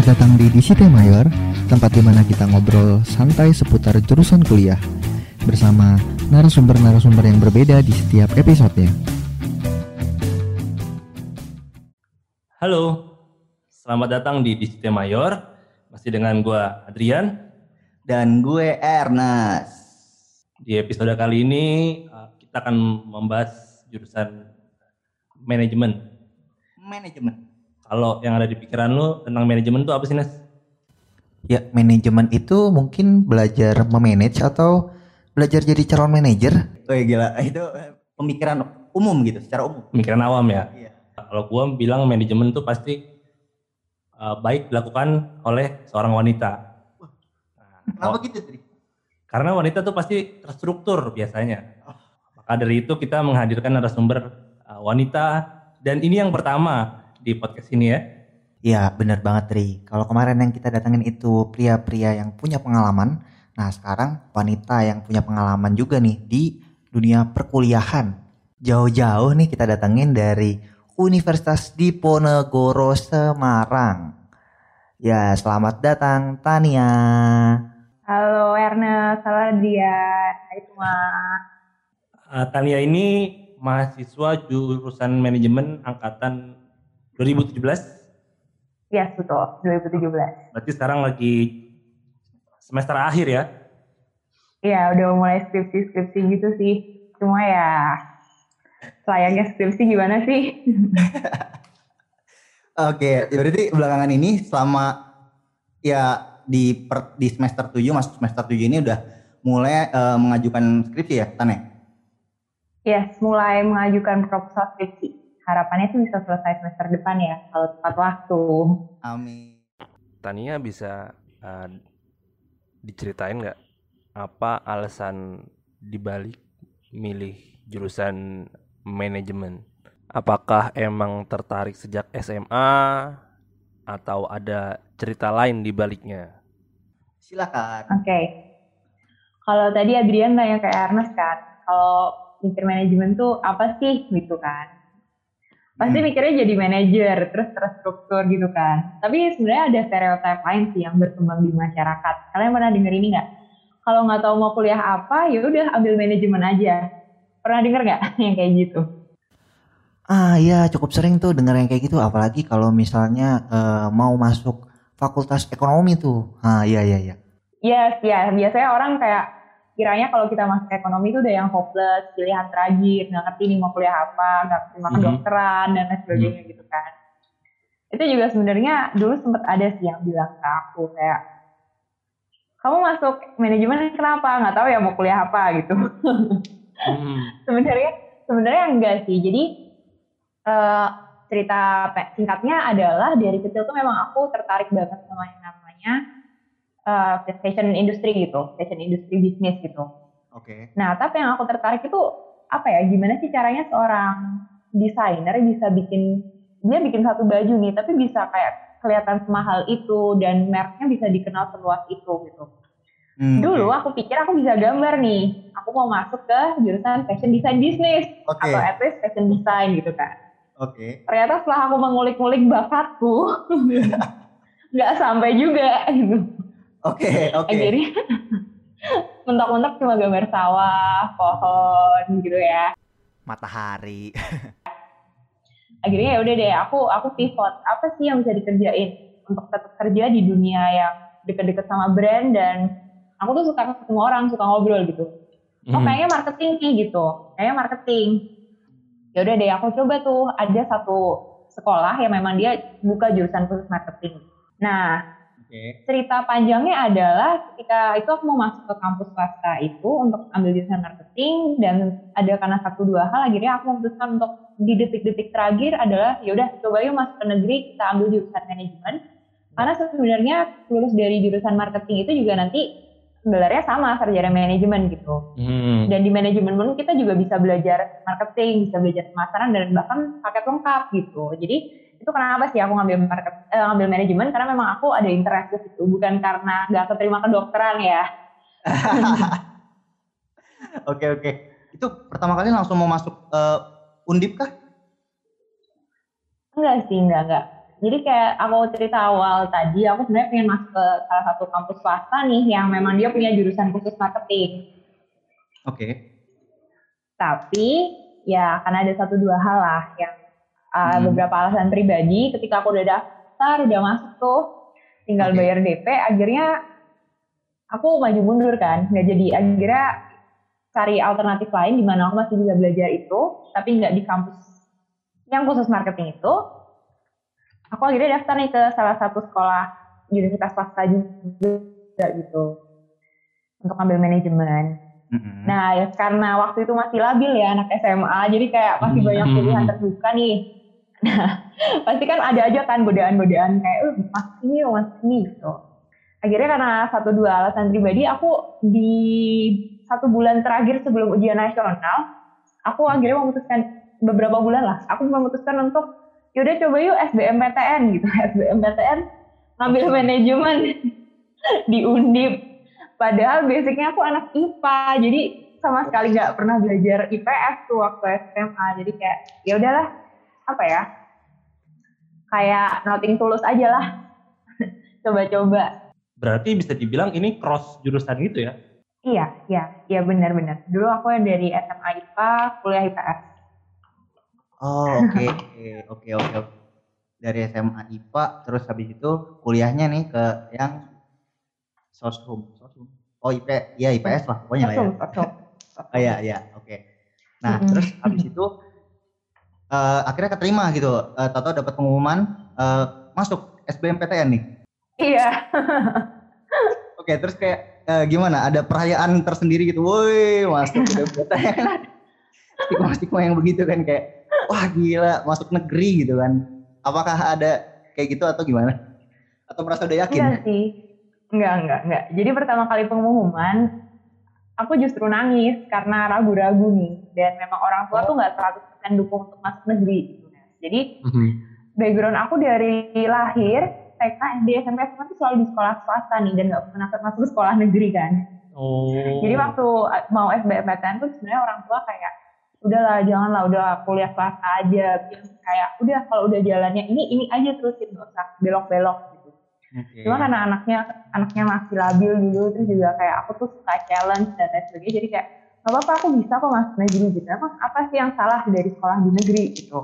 Selamat datang di Disite Mayor, tempat di mana kita ngobrol santai seputar jurusan kuliah bersama narasumber-narasumber yang berbeda di setiap episodenya. Halo, selamat datang di Disite Mayor. Masih dengan gua Adrian. Dan gue Ernest. Di episode kali ini uh, kita akan membahas jurusan manajemen. Manajemen. Kalau yang ada di pikiran lu tentang manajemen itu apa sih, Nes? Ya, manajemen itu mungkin belajar memanage atau belajar jadi calon manajer. Oh ya gila, itu eh, pemikiran umum gitu, secara umum. Pemikiran awam ya. Iya. Kalau gua bilang manajemen itu pasti uh, baik dilakukan oleh seorang wanita. Nah, Kenapa oh, gitu, Tri? Karena wanita tuh pasti terstruktur biasanya. Maka dari itu kita menghadirkan narasumber uh, wanita dan ini yang pertama di podcast ini ya. Ya, benar banget, Tri. Kalau kemarin yang kita datangin itu pria-pria yang punya pengalaman, nah sekarang wanita yang punya pengalaman juga nih di dunia perkuliahan. Jauh-jauh nih kita datangin dari Universitas Diponegoro Semarang. Ya, selamat datang Tania. Halo Ernest, halo Adrian, hai semua. Uh, Tania ini mahasiswa jurusan manajemen angkatan 2017. Yes, betul, 2017. Berarti sekarang lagi semester akhir ya. Iya, udah mulai skripsi-skripsi gitu sih. Cuma ya, sayangnya skripsi gimana sih? Oke, ya berarti belakangan ini selama ya di per- di semester 7 masuk semester 7 ini udah mulai eh, mengajukan skripsi ya, Tane? yes, mulai mengajukan proposal skripsi. Harapannya sih bisa selesai semester depan ya, kalau tepat waktu. Amin. Tania bisa uh, diceritain nggak apa alasan dibalik milih jurusan manajemen? Apakah emang tertarik sejak SMA atau ada cerita lain di baliknya? Silakan. Oke. Kalau tadi Adrian tanya ke Ernest kan, kalau mikir manajemen tuh apa sih gitu kan? Pasti Hmm. mikirnya jadi manajer, terus terstruktur gitu kan. Tapi sebenarnya ada stereotip lain sih yang berkembang di masyarakat. Kalian pernah denger ini nggak? Kalau nggak tahu mau kuliah apa, ya udah ambil manajemen aja. Pernah denger nggak yang kayak gitu? Ah iya cukup sering tuh dengar yang kayak gitu apalagi kalau misalnya eh, mau masuk fakultas ekonomi tuh. Ah iya iya iya. Yes, ya. Biasanya orang kayak kiranya kalau kita masuk ekonomi itu udah yang hopeless, pilihan terakhir, nggak ngerti nih mau kuliah apa, nggak ngerti makan Mhm. dokteran dan lain sebagainya gitu kan. Itu juga sebenarnya dulu sempat ada sih yang bilang ke aku kayak kamu masuk manajemen kenapa? Nggak tahu ya mau kuliah apa gitu. Hmm. sebenarnya sebenarnya enggak sih. Jadi eh, cerita singkatnya adalah dari kecil tuh memang aku tertarik banget sama yang namanya eh, fashion industry gitu, fashion industry bisnis gitu. Oke. Nah, tapi yang aku tertarik itu apa ya? Gimana sih caranya seorang desainer bisa bikin dia bikin satu baju nih, tapi bisa kayak kelihatan semahal itu dan mereknya bisa dikenal seluas itu gitu. Hmm, Dulu oke. aku pikir aku bisa gambar nih. Aku mau masuk ke jurusan fashion design bisnis Oke. atau at least fashion design gitu kan. Oke. Ternyata setelah aku mengulik-ngulik bakatku, nggak sampai juga gitu. Oke, oke. Akhirnya mentok-mentok cuma gambar sawah, pohon gitu ya. Matahari. Akhirnya ya udah deh, aku aku pivot. Apa sih yang bisa dikerjain untuk tetap kerja di dunia yang deket-deket sama brand dan aku tuh suka ketemu orang, suka ngobrol gitu. oh Hmm. kayaknya marketing nih gitu kayaknya marketing ya udah deh aku coba tuh ada satu sekolah yang memang dia buka jurusan khusus marketing nah Oke. cerita panjangnya adalah ketika itu aku mau masuk ke kampus swasta itu untuk ambil jurusan marketing dan ada karena satu dua hal akhirnya aku memutuskan untuk di detik-detik terakhir adalah ya udah coba yuk masuk ke negeri kita ambil jurusan manajemen karena sebenarnya lulus dari jurusan marketing itu juga nanti sebenarnya sama sarjana manajemen gitu Hmm. dan di manajemen pun kita juga bisa belajar marketing, bisa belajar pemasaran dan bahkan paket lengkap gitu. Jadi itu kenapa sih aku ngambil market, eh, ngambil manajemen karena memang aku ada interest di situ, bukan karena nggak keterima kedokteran ya. Oke, oke. Itu pertama kali langsung mau masuk eh, Undip kah? Enggak sih, enggak enggak. Jadi kayak aku cerita awal tadi, aku sebenarnya pengen masuk ke salah satu kampus swasta nih yang memang dia punya jurusan khusus marketing. Oke. Tapi ya karena ada satu dua hal lah yang uh, Hmm. beberapa alasan pribadi ketika aku udah daftar, udah masuk tuh, tinggal Oke. bayar DP, akhirnya aku maju mundur kan, nggak jadi. Akhirnya cari alternatif lain di mana aku masih bisa belajar itu, tapi nggak di kampus yang khusus marketing itu. Aku akhirnya daftar nih ke salah satu sekolah universitas swasta juga gitu untuk ambil manajemen. Nah, ya karena waktu itu masih labil ya anak SMA, jadi kayak masih banyak pilihan terbuka nih. Nah, pasti kan ada aja kan godaan-godaan kayak, eh masuk sini, oh, masuk sini gitu. Akhirnya karena satu dua alasan pribadi, aku di satu bulan terakhir sebelum ujian nasional, aku akhirnya memutuskan beberapa bulan lah, aku memutuskan untuk yaudah coba yuk SBMPTN gitu, SBMPTN ngambil manajemen di Undip. Padahal basicnya aku anak IPA, jadi sama sekali nggak pernah belajar IPS tuh waktu SMA. Jadi kayak ya udahlah, apa ya? Kayak nothing tulus aja lah. Coba-coba. Berarti bisa dibilang ini cross jurusan gitu ya? Iya, iya, iya benar-benar. Dulu aku yang dari SMA IPA, kuliah IPS. Oh oke oke oke oke. Dari SMA IPA terus habis itu kuliahnya nih ke yang soshum. soshum. Oh IP ya IPS lah pokoknya lah ya. Oh iya iya oke. Nah Mm-mm. terus habis itu eh, akhirnya keterima gitu. Eh, Tato dapat pengumuman eh, masuk SBMPTN nih. Iya. Oke terus kayak eh, gimana? Ada perayaan tersendiri gitu. Woi masuk SBMPTN. Stigma-stigma yang begitu kan kayak wah gila masuk negeri gitu kan. Apakah ada kayak gitu atau gimana? Atau merasa udah yakin? Enggak sih. Enggak, enggak, enggak. Jadi pertama kali pengumuman, aku justru nangis karena ragu-ragu nih. Dan memang orang tua tuh nggak 100% dukung untuk masuk negeri. gitu. Jadi background aku dari lahir, TK, SD, SMP, SMA tuh selalu di sekolah swasta nih. Dan nggak pernah masuk sekolah negeri kan. Oh. Jadi waktu mau SBMPTN tuh sebenarnya orang tua kayak udahlah janganlah udah kuliah swasta aja kayak udah kalau udah jalannya ini ini aja terusin nggak usah belok-belok gitu. Oke. Cuma karena anaknya anaknya masih labil dulu terus juga kayak aku tuh suka challenge dan lain sebagainya jadi kayak nggak apa-apa aku bisa kok masuk negeri gitu. Emang apa sih yang salah dari sekolah di negeri gitu?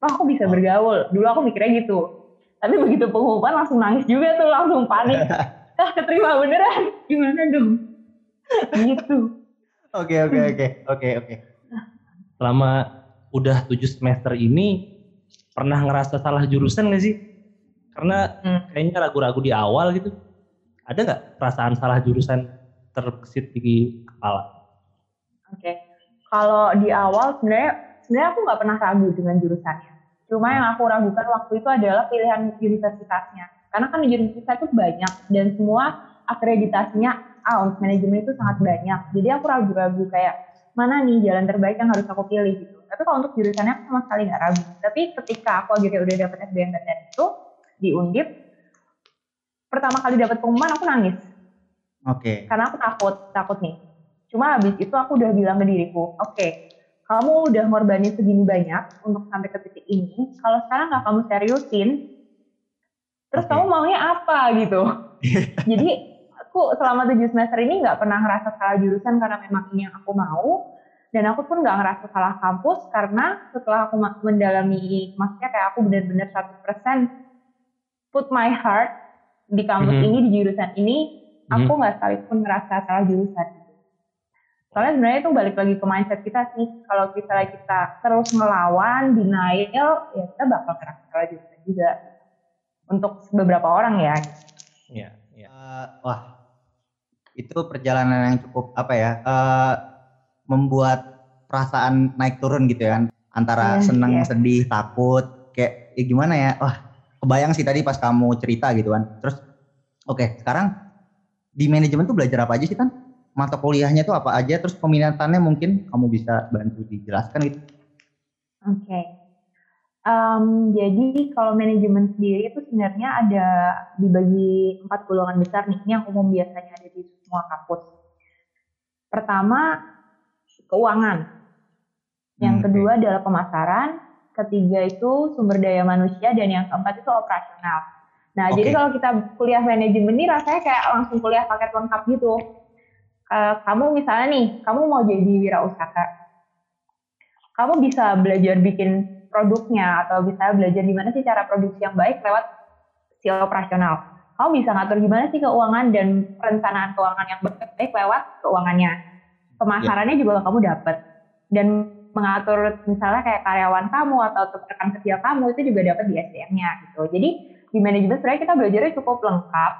Oh aku bisa bergaul. Dulu aku mikirnya gitu. Tapi begitu pengumuman langsung nangis juga tuh langsung panik. Ah keterima beneran gimana dong? gitu. Oke oke oke oke oke. Selama udah tujuh semester ini pernah ngerasa salah jurusan gak sih? Karena Hmm. kayaknya ragu-ragu di awal gitu. Ada nggak perasaan salah jurusan terbesit di kepala? Oke. Kalau di awal sebenarnya sebenarnya aku nggak pernah ragu dengan jurusannya. Cuma yang aku ragukan waktu itu adalah pilihan universitasnya. Karena kan universitas itu banyak dan semua akreditasinya A untuk manajemen itu sangat banyak. Jadi aku ragu-ragu kayak mana nih jalan terbaik yang harus aku pilih gitu. Tapi kalau untuk jurusannya aku sama sekali nggak ragu. Tapi ketika aku akhirnya udah dapet SBMPTN itu di Undip, pertama kali dapat pengumuman aku nangis Oke. karena aku takut takut nih cuma habis itu aku udah bilang ke diriku oke kamu udah ngorbanin segini banyak untuk sampai ke titik ini kalau sekarang nggak kamu seriusin terus Oke. kamu maunya apa gitu jadi aku selama tujuh semester ini nggak pernah ngerasa salah jurusan karena memang ini yang aku mau dan aku pun nggak ngerasa salah kampus karena setelah aku mendalami maksudnya kayak aku benar-benar 100% put my heart di kampus Mhm. ini di jurusan ini aku nggak sekalipun ngerasa salah jurusan. Soalnya sebenarnya itu balik lagi ke mindset kita sih. Kalau kita kita terus ngelawan, denial, ya kita bakal ngerasa salah jurusan juga. Untuk beberapa orang ya. Iya, iya. Eh, wah, itu perjalanan yang cukup apa ya? eh, membuat perasaan naik turun gitu ya kan, antara Iya, seneng, iya. sedih, takut, kayak ya gimana ya? Wah, kebayang sih tadi pas kamu cerita gitu kan. Terus, oke, sekarang di manajemen tuh belajar apa aja sih kan? Mata kuliahnya tuh apa aja? Terus peminatannya mungkin kamu bisa bantu dijelaskan gitu? Oke. Em, jadi kalau manajemen sendiri itu sebenarnya ada dibagi empat golongan besar nih. Ini yang umum biasanya ada di semua kampus. Pertama, keuangan. Yang Hmm, kedua adalah pemasaran. ketiga itu sumber daya manusia, dan yang keempat itu operasional. Nah, Oke. jadi kalau kita kuliah manajemen ini rasanya kayak langsung kuliah paket lengkap gitu. Eh, kamu misalnya nih, kamu mau jadi wirausaha, kamu bisa belajar bikin produknya atau bisa belajar gimana sih cara produksi yang baik lewat si operasional. Kamu bisa ngatur gimana sih keuangan dan perencanaan keuangan yang baik lewat keuangannya. Pemasarannya juga kamu dapat. Dan mengatur misalnya kayak karyawan kamu atau rekan kerja kamu itu juga dapat di SDM-nya gitu. Jadi di manajemen sebenarnya kita belajarnya cukup lengkap,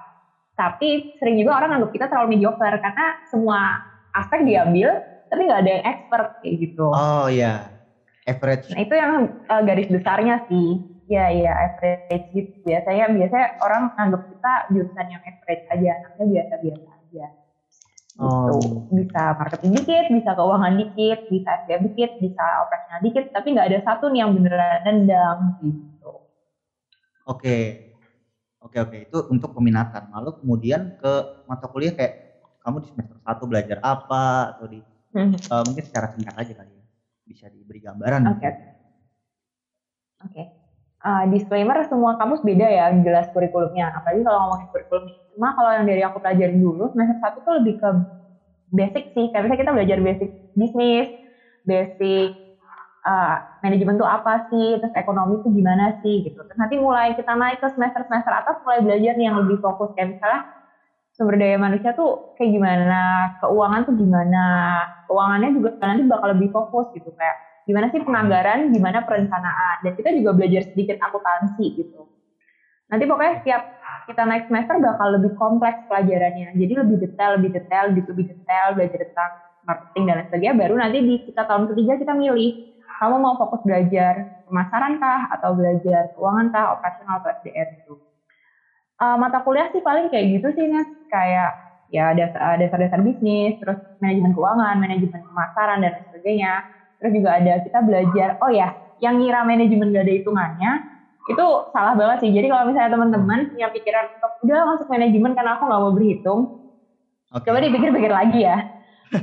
tapi sering juga orang anggap kita terlalu mediocre karena semua aspek diambil, tapi nggak ada yang expert kayak gitu. Oh iya. Average. Nah itu yang uh, garis besarnya sih. Ya iya average gitu. Biasanya biasanya orang anggap kita jurusan yang average aja, anaknya biasa-biasa aja. Oh. Gitu. Bisa marketing dikit, bisa keuangan dikit, bisa SDM dikit, bisa operasional dikit, tapi nggak ada satu nih yang beneran nendang gitu. Oke. Oke oke itu untuk peminatan. Lalu kemudian ke mata kuliah kayak kamu di semester 1 belajar apa atau di Hmm. eh, mungkin secara singkat aja kali ya. Bisa diberi gambaran. Oke. Oke. Uh, disclaimer semua kampus beda ya jelas kurikulumnya. Apalagi kalau ngomongin kurikulum. Cuma kalau yang dari aku pelajarin dulu semester satu tuh lebih ke basic sih. Kayak misalnya kita belajar basic bisnis, basic uh, manajemen tuh apa sih, terus ekonomi tuh gimana sih gitu. Terus nanti mulai kita naik ke semester-semester atas mulai belajar nih yang lebih fokus. Kayak misalnya sumber daya manusia tuh kayak gimana, keuangan tuh gimana, keuangannya juga nanti bakal lebih fokus gitu. Kayak gimana sih penganggaran, gimana perencanaan, dan kita juga belajar sedikit akuntansi gitu. Nanti pokoknya setiap kita naik semester bakal lebih kompleks pelajarannya, jadi lebih detail, lebih detail, lebih detail, belajar tentang marketing dan lain sebagainya, baru nanti di kita tahun ketiga kita milih, kamu mau fokus belajar pemasaran kah, atau belajar keuangan kah, operasional atau SDR gitu. Uh, mata kuliah sih paling kayak gitu sih Nes, kayak ya dasar- dasar-dasar bisnis, terus manajemen keuangan, manajemen pemasaran dan sebagainya. Terus juga ada kita belajar, oh ya, yang ngira manajemen gak ada hitungannya, itu salah banget sih. Jadi kalau misalnya teman-teman punya pikiran untuk udah masuk manajemen karena aku nggak mau berhitung, Oke. coba dipikir-pikir lagi ya.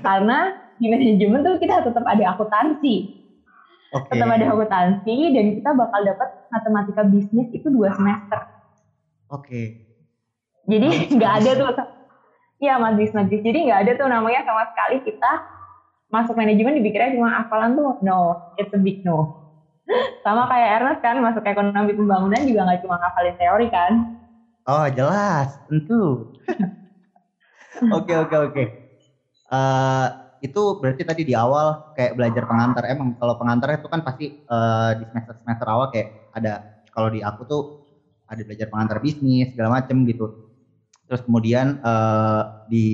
karena di manajemen tuh kita tetap ada akuntansi, Oke. tetap ada akuntansi dan kita bakal dapat matematika bisnis itu dua semester. Oke. Jadi Magis, nggak ada tuh, iya magis magis. Jadi nggak ada tuh namanya sama sekali kita masuk manajemen dipikirnya cuma hafalan tuh no, it's a big no. Sama kayak Ernest kan masuk ekonomi pembangunan juga nggak cuma ngafalin teori kan. Oh jelas, tentu. Oke oke oke. Itu berarti tadi di awal kayak belajar pengantar. Emang kalau pengantar itu kan pasti eh, di semester semester awal kayak ada kalau di aku tuh ada belajar pengantar bisnis segala macem gitu. Terus kemudian eh, di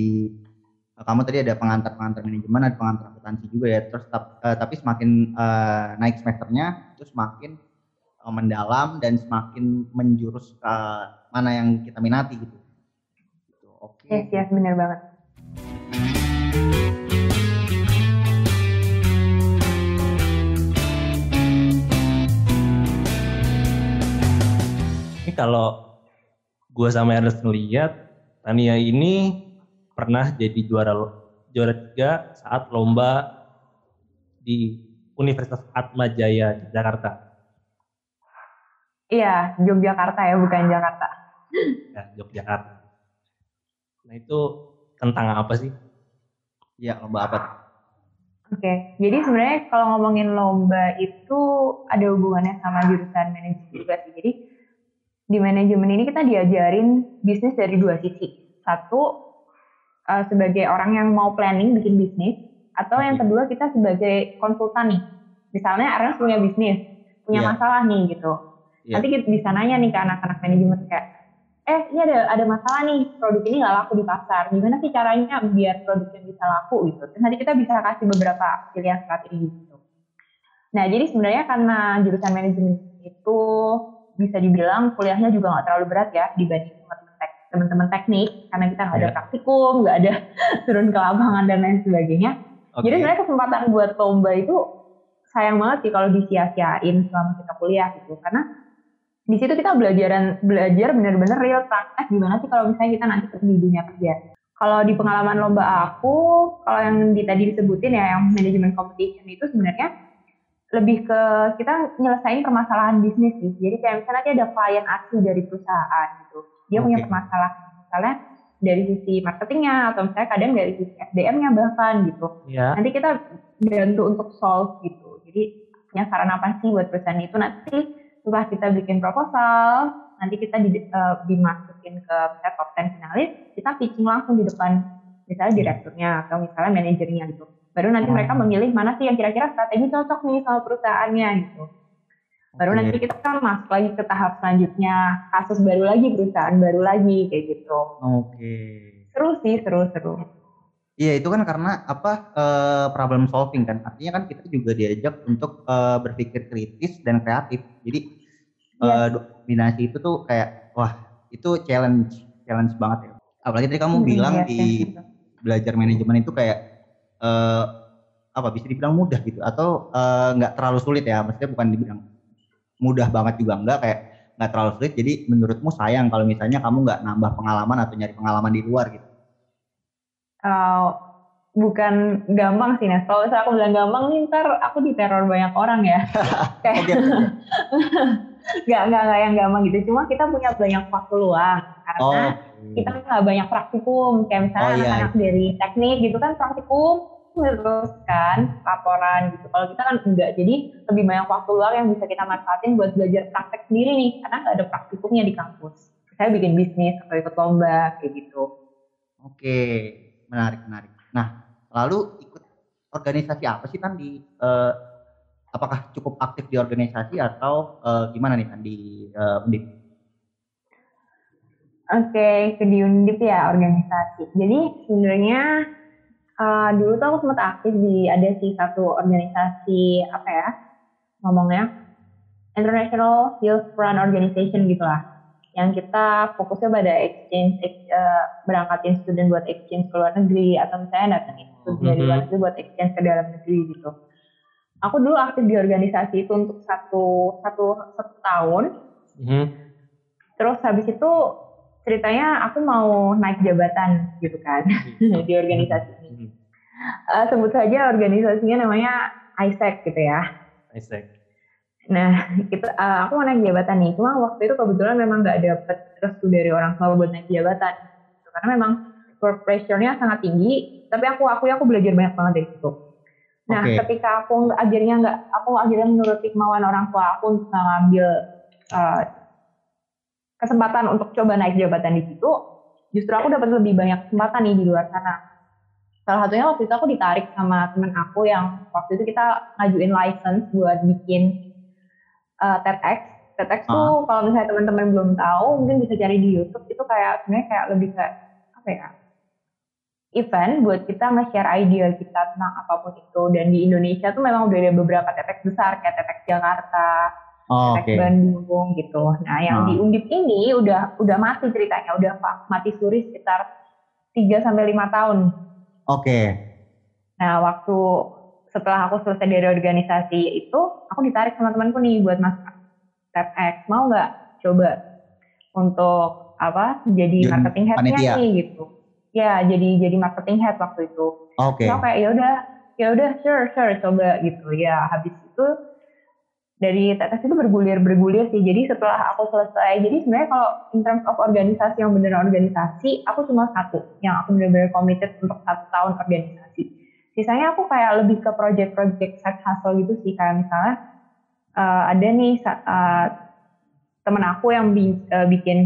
kamu tadi ada pengantar pengantar manajemen, ada pengantar akuntansi juga ya. Terus tap- eh, tapi semakin eh, naik semesternya, itu semakin eh, mendalam dan semakin menjurus ke mana yang kita minati gitu. Gitu, Oke. Yes yes bener banget. Kalau gua sama Ernest ngeliat Tania ini pernah jadi juara juara tiga saat lomba di Universitas Atma Jaya Jakarta. Iya Yogyakarta ya bukan Jakarta. Ya, Yogyakarta. Nah itu tentang apa sih? Iya, lomba apa? tuh? Oke, jadi sebenarnya kalau ngomongin lomba itu ada hubungannya sama jurusan manajemen juga sih. Jadi di manajemen ini kita diajarin bisnis dari dua sisi. Satu eh, sebagai orang yang mau planning bikin bisnis, atau yang kedua kita sebagai konsultan nih. Misalnya Ernest punya bisnis, punya Iya. masalah nih gitu. Iya. Nanti kita bisa nanya nih ke anak-anak manajemen kayak, eh ini ada ada masalah nih produk ini nggak laku di pasar. Gimana sih caranya biar produknya bisa laku gitu? Terus nanti kita bisa kasih beberapa pilihan strategi gitu. Nah jadi sebenarnya karena jurusan manajemen itu bisa dibilang kuliahnya juga nggak terlalu berat ya dibanding teman-teman tek- teman-teman teknik karena kita nggak ada Iya. praktikum, nggak ada turun ke lapangan dan lain sebagainya. Oke. Jadi sebenarnya kesempatan buat lomba itu sayang banget sih kalau disia-siain selama kita kuliah gitu. Karena di situ kita belajaran belajar benar-benar real praktek gimana sih kalau misalnya kita nanti di dunia kerja. Kalau di pengalaman lomba aku, kalau yang di, tadi disebutin ya yang manajemen competition itu sebenarnya lebih ke kita nyelesain permasalahan bisnis sih. Jadi kayak misalnya nanti ada klien asli dari perusahaan gitu. Dia punya Oke. permasalahan misalnya dari sisi marketingnya atau misalnya kadang dari sisi SDM-nya bahkan gitu. Ya. Nanti kita bantu untuk solve gitu. Jadi punya saran apa sih buat perusahaan itu nanti setelah kita bikin proposal, nanti kita di, eh, dimasukin ke top 10 finalis, kita pitching langsung di depan misalnya direkturnya atau misalnya manajernya gitu. Baru nanti mereka memilih mana sih yang kira-kira strategi cocok nih sama perusahaannya gitu. Baru Oke. nanti kita kan masuk lagi ke tahap selanjutnya, kasus baru lagi, perusahaan baru lagi kayak gitu. Oke. Seru sih, seru-seru. Iya itu kan karena apa eh, problem solving kan artinya kan kita juga diajak untuk eh, berpikir kritis dan kreatif jadi eh, dominasi itu tuh kayak wah itu challenge challenge banget ya apalagi tadi kamu Hmm, bilang iya, di gitu. belajar manajemen itu kayak eh, apa bisa dibilang mudah gitu atau eh, nggak terlalu sulit ya maksudnya bukan dibilang mudah banget juga enggak kayak nggak terlalu sulit jadi menurutmu sayang kalau misalnya kamu nggak nambah pengalaman atau nyari pengalaman di luar gitu Eh, bukan gampang sih Nes. Kalau misalnya aku bilang gampang nih ntar aku diteror banyak orang ya. Kayak nggak nggak nggak yang gampang gitu. Cuma kita punya banyak waktu luang karena Oh, kita nggak banyak praktikum. Kayak misalnya Oh, iya. anak-anak dari teknik gitu kan praktikum terus kan laporan gitu. Kalau kita kan enggak. Jadi lebih banyak waktu luang yang bisa kita manfaatin buat belajar praktek sendiri nih. Karena nggak ada praktikumnya di kampus. Saya bikin bisnis atau ikut lomba kayak gitu. Oke, menarik menarik. Nah, lalu ikut organisasi apa sih kan di eh, apakah cukup aktif di organisasi atau eh, gimana nih kan di eh, Undip? Oke, ke di Undip ya organisasi. Jadi sebenarnya eh, dulu tuh aku sempat aktif di ada sih satu organisasi apa ya ngomongnya International Youth Run Organization gitu lah. Yang kita fokusnya pada exchange, ex- eh, berangkatin student buat exchange ke luar negeri atau misalnya datangin student dari luar negeri buat exchange ke dalam negeri gitu. Aku dulu aktif di organisasi itu untuk satu satu satu tahun Mhm. Terus habis itu ceritanya aku mau naik jabatan gitu kan di organisasi Eh, sebut saja organisasinya namanya ISEC gitu ya. Isaac. Nah, kita, eh, aku mau naik jabatan nih. Cuma waktu itu kebetulan memang nggak dapet restu dari orang tua buat naik jabatan. Gitu. Karena memang work pressure-nya sangat tinggi. Tapi aku aku aku belajar banyak banget dari situ. Nah, Oke. ketika aku akhirnya nggak, aku akhirnya menuruti kemauan orang tua aku untuk ngambil eh, kesempatan untuk coba naik jabatan di situ, justru aku dapat lebih banyak kesempatan nih di luar sana. Salah satunya waktu itu aku ditarik sama temen aku yang waktu itu kita ngajuin license buat bikin uh, TEDx. TEDx tuh kalau misalnya teman-teman belum tahu, mungkin bisa cari di YouTube. Itu kayak sebenarnya kayak lebih kayak apa ya? Event buat kita nge-share ide kita tentang apa pun itu. Dan di Indonesia tuh memang udah ada beberapa TEDx besar kayak TEDx Jakarta, Oh, TEDx Oke. Bandung gitu. Nah, yang Ah. di Undip ini udah udah mati ceritanya, udah mati suri sekitar 3 sampai 5 tahun. Oke. Nah, waktu setelah aku selesai dari organisasi itu, aku ditarik sama temanku nih buat masuk TEDx. Mau nggak coba untuk apa? Jadi Jadi marketing head-nya nih gitu. Ya, jadi jadi marketing head waktu itu. Oke. So kayak ya udah, ya udah sure sure coba gitu. Ya habis itu dari TEDx itu bergulir bergulir sih. Jadi setelah aku selesai, jadi sebenarnya kalau in terms of organisasi yang bener organisasi, aku cuma satu yang aku benar-benar committed untuk satu tahun organisasi. Sisanya aku kayak lebih ke project-project side hustle gitu sih. Kayak misalnya eh, ada nih eh, temen aku yang bi- eh, bikin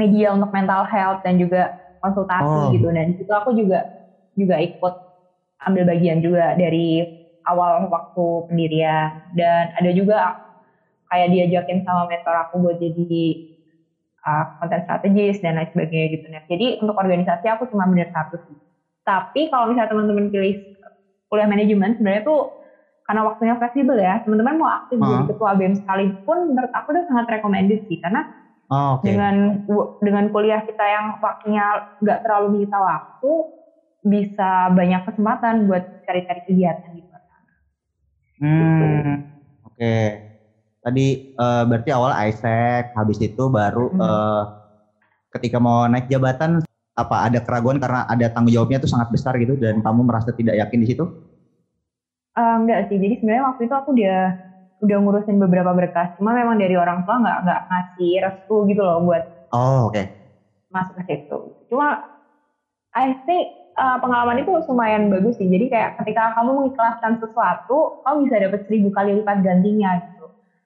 media untuk mental health dan juga konsultasi Oh. gitu. Dan di situ aku juga juga ikut ambil bagian juga dari awal waktu pendirian. Dan ada juga kayak diajakin sama mentor aku buat jadi uh, content strategis dan lain sebagainya gitu nah jadi untuk organisasi aku cuma bener satu sih. Tapi kalau misalnya teman-teman pilih kuliah manajemen sebenarnya tuh karena waktunya fleksibel ya. Teman-teman mau aktif Ah. jadi ketua BEM sekalipun menurut aku udah sangat recommended sih. Karena Oh, Oke. dengan dengan kuliah kita yang waktunya nggak terlalu menyita waktu bisa banyak kesempatan buat cari-cari kegiatan gitu Hmm. Oke. Tadi eh, berarti awal Isaac, habis itu baru Hmm. eh, ketika mau naik jabatan apa ada keraguan karena ada tanggung jawabnya tuh sangat besar gitu dan kamu merasa tidak yakin di situ? Eh, enggak sih, jadi sebenarnya waktu itu aku udah udah ngurusin beberapa berkas, cuma memang dari orang tua nggak nggak ngasih restu gitu loh buat Oh, oke. masuk ke situ. Cuma I think uh, pengalaman itu lumayan bagus sih. Jadi kayak ketika kamu mengikhlaskan sesuatu, kamu bisa dapat seribu kali lipat gantinya gitu.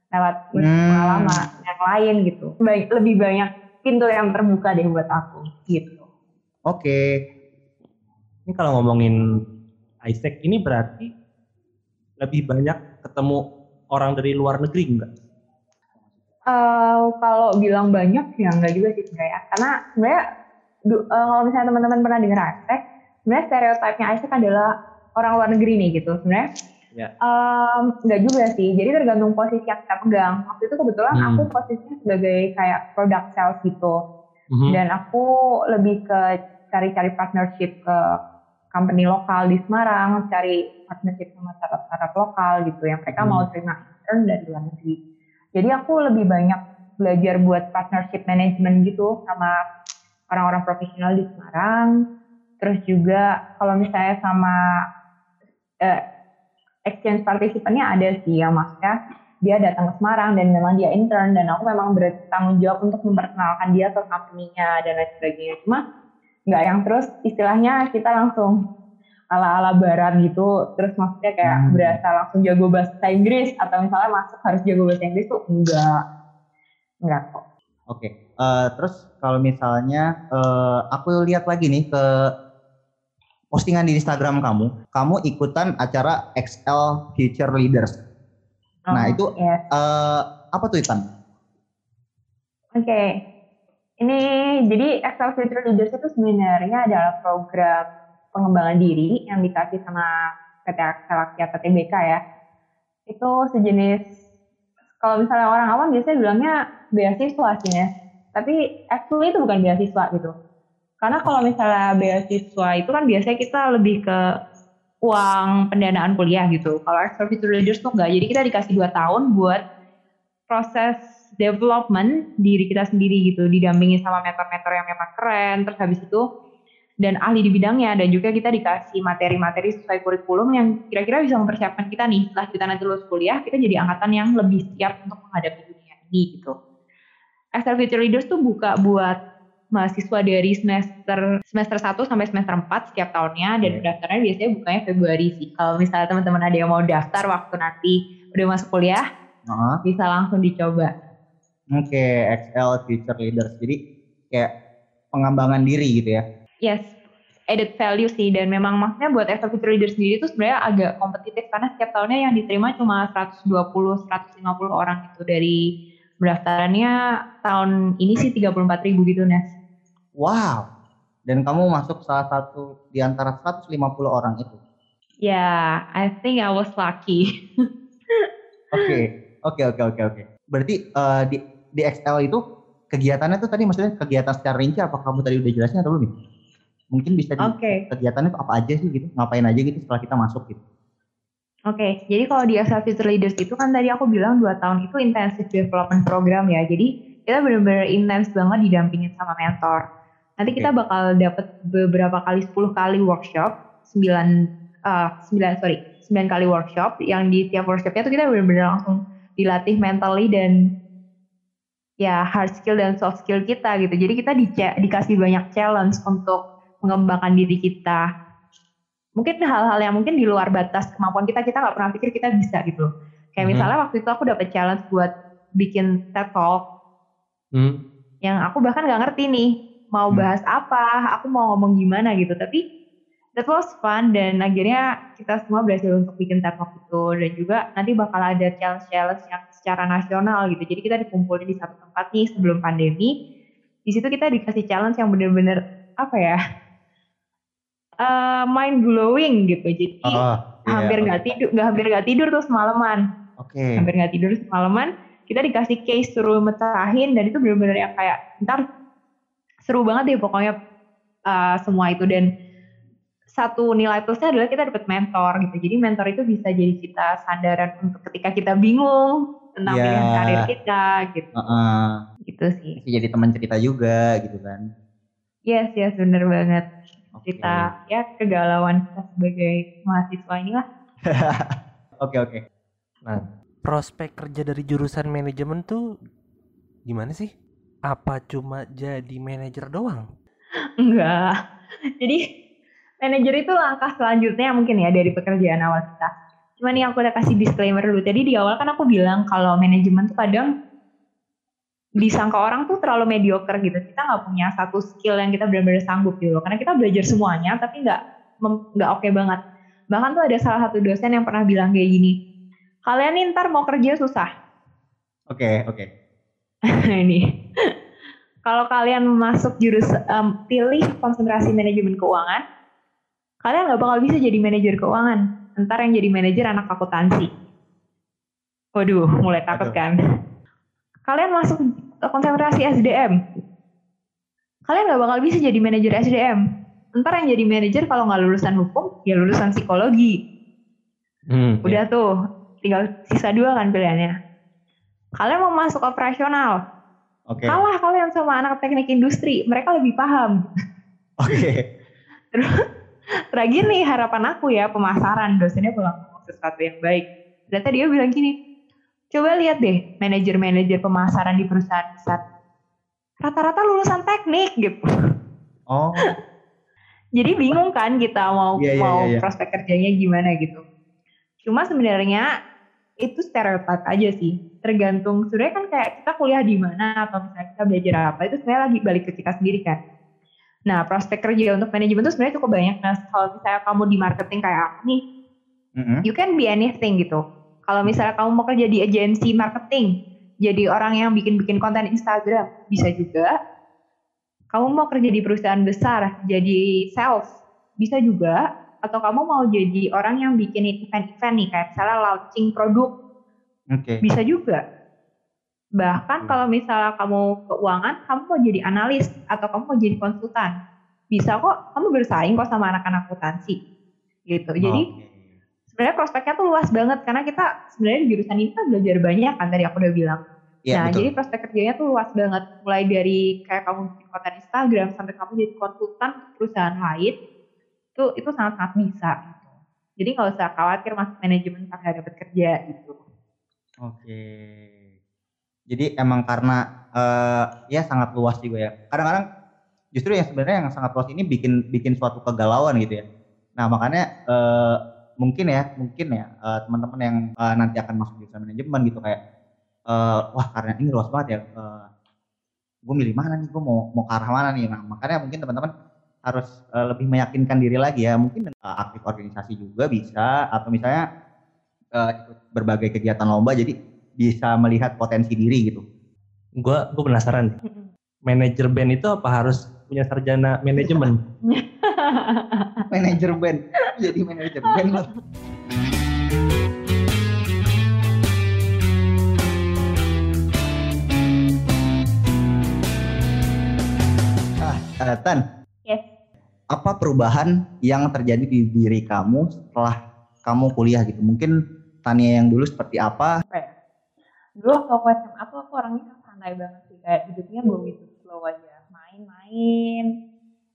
Lewat Hmm. pengalaman yang lain gitu. Baik, lebih banyak pintu yang terbuka deh buat aku gitu. Oke. Ini kalau ngomongin Isaac ini berarti lebih banyak ketemu orang dari luar negeri enggak? Eh, kalau bilang banyak ya enggak juga sih sebenarnya. Karena sebenarnya du- eh, kalau misalnya teman-teman pernah dengar Isaac, sebenarnya stereotipnya Isaac adalah orang luar negeri nih gitu. Sebenarnya Ya. em, enggak juga sih. Jadi tergantung posisi yang kita pegang. Waktu itu kebetulan Hmm. aku posisinya sebagai kayak product sales gitu. Mhm. Dan aku lebih ke cari-cari partnership ke company lokal di Semarang, cari partnership sama startup-startup lokal gitu yang mereka Hmm. mau terima intern dari luar negeri. Jadi aku lebih banyak belajar buat partnership management gitu sama orang-orang profesional di Semarang. Terus juga kalau misalnya sama eh, exchange partisipannya ada sih yang maksudnya dia datang ke Semarang dan memang dia intern dan aku memang bertanggung jawab untuk memperkenalkan dia ke company-nya dan lain sebagainya. Cuma nggak yang terus istilahnya kita langsung ala-ala barat gitu terus maksudnya kayak Hmm. berasa langsung jago bahasa Inggris atau misalnya masuk harus jago bahasa Inggris tuh enggak enggak kok Oke. Eh, terus kalau misalnya eh, aku lihat lagi nih ke postingan di Instagram kamu, kamu ikutan acara XL Future Leaders. Nah, Oh, itu- yes. Eh, apa tuh Itan? Oke, ini jadi Excel Future Leaders itu sebenarnya adalah program pengembangan diri yang dikasih sama PT Aksel atau TBK ya. Itu sejenis, kalau misalnya orang awam biasanya bilangnya beasiswa sih ya. Tapi actually itu bukan beasiswa gitu. Karena kalau misalnya beasiswa itu kan biasanya kita lebih ke uang pendanaan kuliah gitu. Kalau Future Leaders tuh enggak. Jadi kita dikasih dua tahun buat proses development diri kita sendiri gitu didampingi sama mentor-mentor yang memang keren terus habis itu dan ahli di bidangnya dan juga kita dikasih materi-materi sesuai kurikulum yang kira-kira bisa mempersiapkan kita nih setelah kita nanti lulus kuliah kita jadi angkatan yang lebih siap untuk menghadapi dunia ini gitu. Excel Future Leaders tuh buka buat mahasiswa dari semester semester 1 sampai semester 4 setiap tahunnya dan Iya. pendaftarannya biasanya bukanya Februari sih. Kalau misalnya teman-teman ada yang mau daftar waktu nanti udah masuk kuliah Heeh. bisa langsung dicoba. Oke, XL Future Leaders. Jadi kayak pengembangan diri gitu ya. Yes, added value sih dan memang maksudnya buat Excel Future Leader sendiri itu sebenarnya agak kompetitif karena setiap tahunnya yang diterima cuma 120 150 orang gitu dari pendaftarannya tahun ini sih 34 ribu gitu Nes. Wow. Dan kamu masuk salah satu di antara 150 orang itu. Ya, I think I was lucky. Oke, oke, oke, oke, oke. Berarti eh, di di XL itu kegiatannya tuh tadi maksudnya kegiatan secara rinci apa kamu tadi udah jelasin atau belum? nih? Mungkin bisa di Oke. kegiatannya tuh apa aja sih gitu? Ngapain aja gitu setelah kita masuk gitu? Oke, jadi kalau di Excel Future Leaders itu kan tadi aku bilang dua tahun itu intensive development program ya. Jadi kita benar-benar intens banget didampingin sama mentor. Nanti kita bakal dapat beberapa kali 10 kali workshop, 9 eh 9 sorry, 9 kali workshop yang di tiap workshopnya tuh kita benar-benar langsung dilatih mentally dan ya hard skill dan soft skill kita gitu. Jadi kita dice- dikasih banyak challenge untuk mengembangkan diri kita mungkin hal-hal yang mungkin di luar batas kemampuan kita kita nggak pernah pikir kita bisa gitu loh. kayak Mhm. misalnya waktu itu aku dapat challenge buat bikin TED Talk Hmm. yang aku bahkan nggak ngerti nih mau Hmm. bahas apa aku mau ngomong gimana gitu. Tapi that was fun dan akhirnya kita semua berhasil untuk bikin Talk itu. Dan juga nanti bakal ada challenge-challenge yang secara nasional gitu. Jadi kita dikumpulin di satu tempat nih sebelum pandemi. Di situ kita dikasih challenge yang bener-bener apa ya eh, mind blowing gitu. Jadi Oh, hampir nggak tidur nggak hampir nggak tidur tuh semalaman. Oke. hampir nggak tidur semalaman. Kita dikasih case suruh mecahin dan itu benar-benar yang kayak ntar seru banget deh pokoknya uh, semua itu dan satu nilai plusnya adalah kita dapat mentor gitu jadi mentor itu bisa jadi kita sandaran untuk ketika kita bingung tentang Iya. pilihan karir kita gitu Heeh. gitu sih Bisa jadi teman cerita juga gitu kan. yes yes bener banget Oke. cerita ya kegalauan kita sebagai mahasiswa inilah Oke oke. Nah, prospek kerja dari jurusan manajemen tuh gimana sih? Apa cuma jadi manajer doang? Enggak. Jadi manajer itu langkah selanjutnya mungkin ya dari pekerjaan awal kita. Cuman nih aku udah kasih disclaimer dulu. Tadi di awal kan aku bilang kalau manajemen tuh kadang disangka orang tuh terlalu mediocre gitu. Kita nggak punya satu skill yang kita benar-benar sanggup gitu. Karena kita belajar semuanya tapi nggak nggak oke banget. Bahkan tuh ada salah satu dosen yang pernah bilang kayak gini. Kalian nih ntar mau kerja susah. Oke oke. ini. Kalau kalian masuk jurus em, pilih konsentrasi manajemen keuangan, kalian nggak bakal bisa jadi manajer keuangan. Ntar yang jadi manajer anak akuntansi. Waduh, mulai takut Aduh. kan? Kalian masuk konsentrasi SDM, kalian nggak bakal bisa jadi manajer SDM. Ntar yang jadi manajer kalau nggak lulusan hukum, ya lulusan psikologi. Hmm, Udah tuh, tinggal sisa dua kan pilihannya. Kalian mau masuk operasional, Oke. kalah kalian sama anak teknik industri mereka lebih paham Oke. terakhir nih harapan aku ya pemasaran dosennya bilang ngomong sesuatu yang baik ternyata dia bilang gini coba lihat deh manajer-manajer pemasaran di perusahaan besar rata-rata lulusan teknik gitu Oh. jadi bingung kan kita mau Iya, iya, mau iya, iya. prospek kerjanya gimana gitu cuma sebenarnya itu stereotip aja sih tergantung. Sebenarnya kan kayak kita kuliah di mana atau misalnya kita belajar apa itu sebenarnya lagi balik ke kita sendiri kan. Nah prospek kerja untuk manajemen itu sebenarnya cukup banyak. Nah kalau misalnya kamu di marketing kayak aku nih Mm-mm. you can be anything gitu. Kalau misalnya kamu mau kerja di agensi marketing jadi orang yang bikin-bikin konten Instagram bisa juga. Kamu mau kerja di perusahaan besar jadi sales bisa juga. Atau kamu mau jadi orang yang bikin event-event nih kayak misalnya launching produk Oke. bisa juga bahkan kalau misalnya kamu keuangan kamu mau jadi analis atau kamu mau jadi konsultan bisa kok kamu bersaing kok sama anak-anak akuntansi gitu jadi Oke. sebenarnya prospeknya tuh luas banget karena kita sebenarnya di jurusan ini kan belajar banyak kan tadi aku udah bilang Iya nah betul. jadi prospek kerjanya tuh luas banget mulai dari kayak kamu bikin konten Instagram sampai kamu jadi konsultan perusahaan lain itu itu sangat sangat bisa gitu. jadi nggak usah khawatir masuk manajemen sampai dapat kerja gitu Oke. Jadi emang karena eh, ya sangat luas juga ya. Kadang-kadang justru yang sebenarnya yang sangat luas ini bikin bikin suatu kegalauan gitu ya. Nah makanya eh, mungkin ya mungkin ya eh, teman-teman yang eh, nanti akan masuk jurusan manajemen gitu kayak eh, wah karena ini luas banget ya. gue milih mana nih? Gue mau mau ke arah mana nih? Nah makanya mungkin teman-teman harus eh, lebih meyakinkan diri lagi ya. Mungkin eh, aktif organisasi juga bisa atau misalnya eh, ikut berbagai kegiatan lomba jadi bisa melihat potensi diri gitu. Gua gua penasaran. Manajer band itu apa harus punya sarjana manajemen? Manajer band, jadi manajer band loh. Ah, eh, Tan, yes apa perubahan yang terjadi di diri kamu setelah kamu kuliah gitu? Mungkin Tania yang dulu seperti apa? Dulu waktu aku SMA tuh aku orangnya santai banget sih. Kayak hidupnya with the flow aja. Main-main,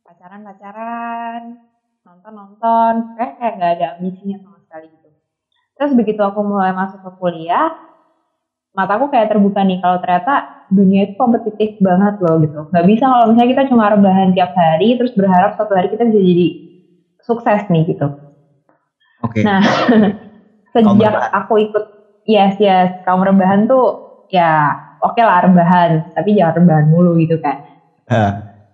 pacaran-pacaran, nonton-nonton. Kayak kayak gak ada ambisinya sama sekali gitu. Terus begitu aku mulai masuk ke kuliah, mataku kayak terbuka nih kalau ternyata dunia itu kompetitif banget loh gitu. Gak bisa kalau misalnya kita cuma rebahan tiap hari, terus berharap suatu hari kita bisa jadi sukses nih gitu. Oke. Nah, sejak aku ikut yes yes kaum rebahan tuh ya oke lah rebahan, tapi jangan rebahan mulu gitu kan. Eh,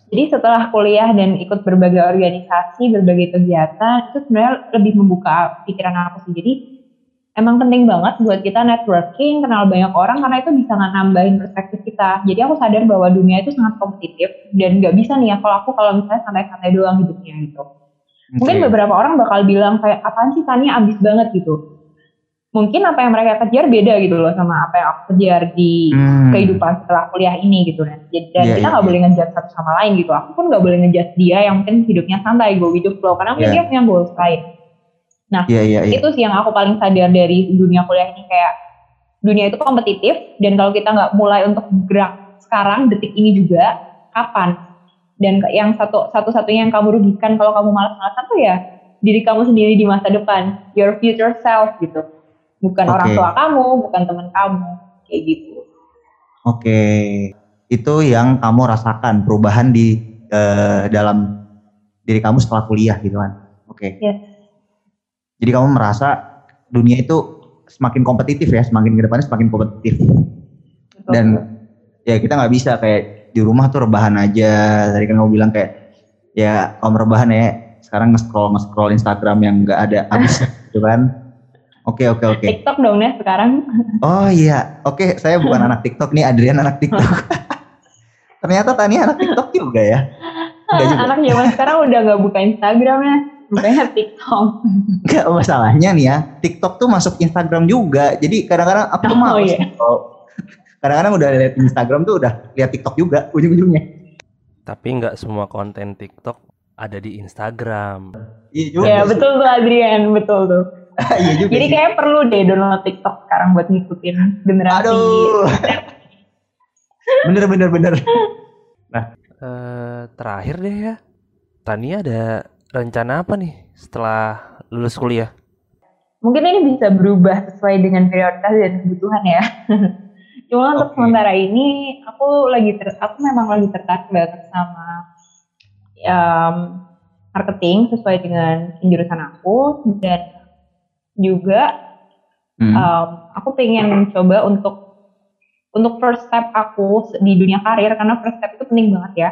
Jadi setelah kuliah dan ikut berbagai organisasi, berbagai kegiatan, itu sebenarnya lebih membuka pikiran aku sih. Jadi emang penting banget buat kita networking, kenal banyak orang karena itu bisa nambahin perspektif kita. Jadi aku sadar bahwa dunia itu sangat kompetitif dan nggak bisa nih ya kalau aku kalau misalnya santai-santai doang hidupnya gitu. Mungkin oke. beberapa orang bakal bilang kayak apaan sih Tania abis banget gitu. Mungkin apa yang mereka kejar beda gitu loh sama apa yang aku kejar di Hmm. kehidupan setelah kuliah ini gitu kan. Jadi dan Iya, kita iya, nggak iya. boleh ngejudge satu sama lain gitu. Aku pun nggak boleh ngejudge dia yang mungkin hidupnya santai, with the flow karena mungkin Iya. dia punya goals lain. Iya iya iya. Itu sih yang aku paling sadar dari dunia kuliah ini kayak dunia itu kompetitif dan kalau kita nggak mulai untuk gerak sekarang detik ini juga kapan? Dan yang satu satu-satunya yang kamu rugikan kalau kamu malas-malasan tuh ya diri kamu sendiri di masa depan, your future self gitu. Bukan Oke. orang tua kamu, bukan teman kamu, kayak gitu. Oke, itu yang kamu rasakan perubahan di eh, dalam diri kamu setelah kuliah gitu kan? Oke. Yes. Jadi kamu merasa dunia itu semakin kompetitif ya, semakin ke depannya semakin kompetitif. Betul. Dan ya kita nggak bisa kayak di rumah tuh rebahan aja. Tadi kan kamu bilang kayak ya kamu rebahan ya. Sekarang nge-scroll nge-scroll Instagram yang nggak ada habis gitu kan? Oke oke oke. TikTok dong ya sekarang. Oh iya, oke saya bukan anak TikTok nih, Adrian anak TikTok. Ternyata Tania anak TikTok juga ya. Enggak juga. Anak zaman sekarang udah nggak buka Instagram ya, bukanya TikTok. Enggak masalahnya nih ya, TikTok tuh masuk Instagram juga. Jadi kadang-kadang aku tuh Oh, males iya. kadang-kadang udah lihat Instagram tuh udah lihat TikTok juga ujung-ujungnya. Tapi nggak semua konten TikTok ada di Instagram. Iya juga. Ya betul tuh Adrian, betul tuh. iya juga. Jadi kayak perlu deh download TikTok sekarang buat ngikutin generasi. Aduh. bener bener bener. Eh, terakhir deh ya, Tania ada rencana apa nih setelah lulus kuliah? Mungkin ini bisa berubah sesuai dengan prioritas dan kebutuhan ya. Cuma untuk Oke. sementara ini aku lagi ter, aku memang lagi tertarik banget sama um, marketing sesuai dengan jurusan aku dan juga Hmm. um, aku pengen coba untuk untuk first step aku di dunia karir karena first step itu penting banget ya.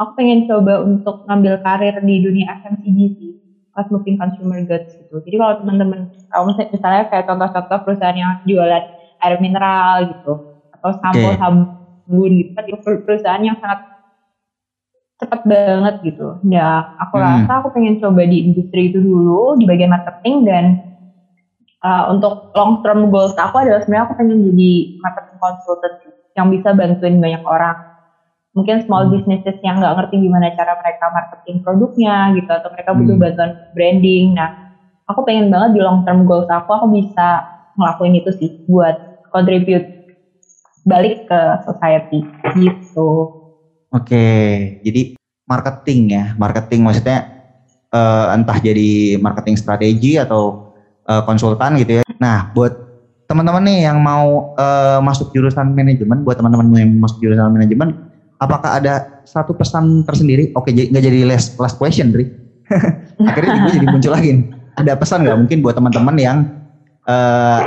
Aku pengen coba untuk ngambil karir di dunia FMCG sih, fast moving consumer goods gitu. Jadi kalau teman-teman, kalau misalnya- kayak contoh-contoh perusahaan yang jualan air mineral gitu, atau sampo Oke. sabun gitu, kan itu per- perusahaan yang sangat cepat banget gitu. Ya, aku Hmm. rasa aku pengen coba di industri itu dulu di bagian marketing dan uh, untuk long term goals aku adalah sebenarnya aku pengen jadi marketing consultant yang bisa bantuin banyak orang. Mungkin small Hmm. businesses yang nggak ngerti gimana cara mereka marketing produknya gitu atau mereka butuh Hmm. bantuan branding. Nah, aku pengen banget di long term goals aku aku bisa ngelakuin itu sih buat contribute balik ke society gitu. Oke, jadi marketing ya, marketing maksudnya eh, entah jadi marketing strategi atau eh, konsultan gitu ya. Nah, buat teman-teman nih yang mau eh, masuk jurusan manajemen, buat teman-teman yang masuk jurusan manajemen, apakah ada satu pesan tersendiri? Oke, nggak jadi last last question, Dri. Akhirnya gue jadi muncul lagi. Ada pesan nggak mungkin buat teman-teman yang eh,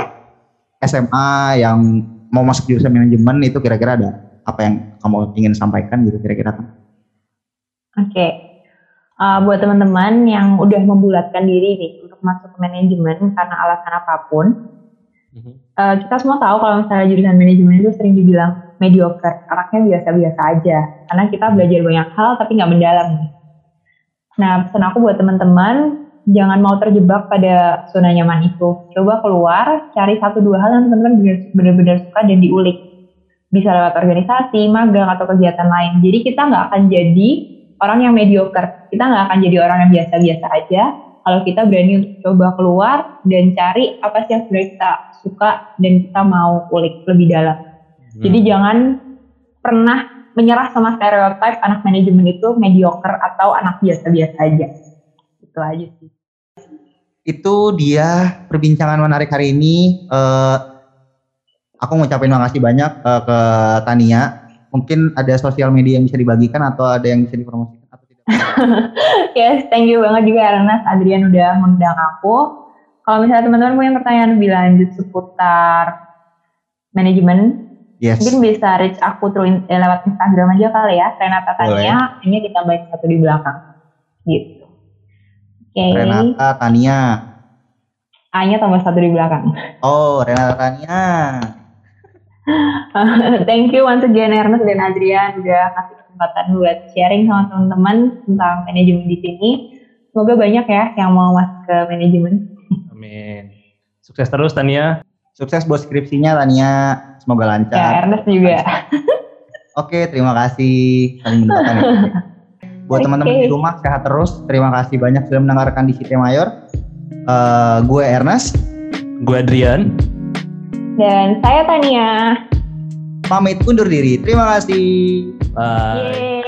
SMA yang mau masuk jurusan manajemen itu kira-kira ada apa yang kamu ingin sampaikan gitu kira-kira? Oke, Uh, buat teman-teman yang udah membulatkan diri nih untuk masuk ke manajemen karena alasan apa pun, uh, kita semua tahu kalau misalnya jurusan manajemen itu sering dibilang mediocre, anaknya biasa-biasa aja, karena kita belajar banyak hal tapi nggak mendalam. Nah, pesan aku buat teman-teman, jangan mau terjebak pada zona nyaman itu. Coba keluar, cari satu dua hal yang teman-teman benar- benar-benar suka dan diulik. Bisa lewat organisasi, magang, atau kegiatan lain. Jadi kita nggak akan jadi orang yang mediocre. Kita nggak akan jadi orang yang biasa-biasa aja kalau kita berani untuk coba keluar dan cari apa sih yang sebenarnya kita suka dan kita mau ulik lebih dalam. Jadi jangan pernah menyerah sama stereotip anak manajemen itu mediocre atau anak biasa-biasa aja. Itu aja sih. Itu dia perbincangan menarik hari ini. Eh, aku ngucapin makasih banyak eh, ke Tania. Mungkin ada sosial media yang bisa dibagikan atau ada yang bisa dipromosikan atau tidak? Yes, thank you banget juga Ernest Adrian udah mengundang aku. Kalau misalnya teman-teman punya pertanyaan lebih lanjut seputar manajemen, Yes. mungkin bisa reach aku through in- eh, lewat Instagram aja kali ya, Renata Tania, ini ditambahin satu di belakang. Gitu. Oke, Renata Tania. A-nya tambah satu di belakang. Oh, Renata Tania. Thank you once again Ernest dan Adrian udah kasih kesempatan buat sharing sama teman-teman tentang manajemen di sini. Semoga banyak ya yang mau masuk ke manajemen. Amin. Sukses terus Tania. Sukses buat skripsinya Tania. Semoga Ya, lancar. Ernest juga. Oke, terima kasih. Saling mendoakan ya. Buat Oke. teman-teman di rumah sehat terus. Terima kasih banyak sudah mendengarkan di City Mayor. Eh, gue Ernest, Gue Adrian. Dan saya Tania. pamit undur diri. Terima kasih. Bye. Yeay.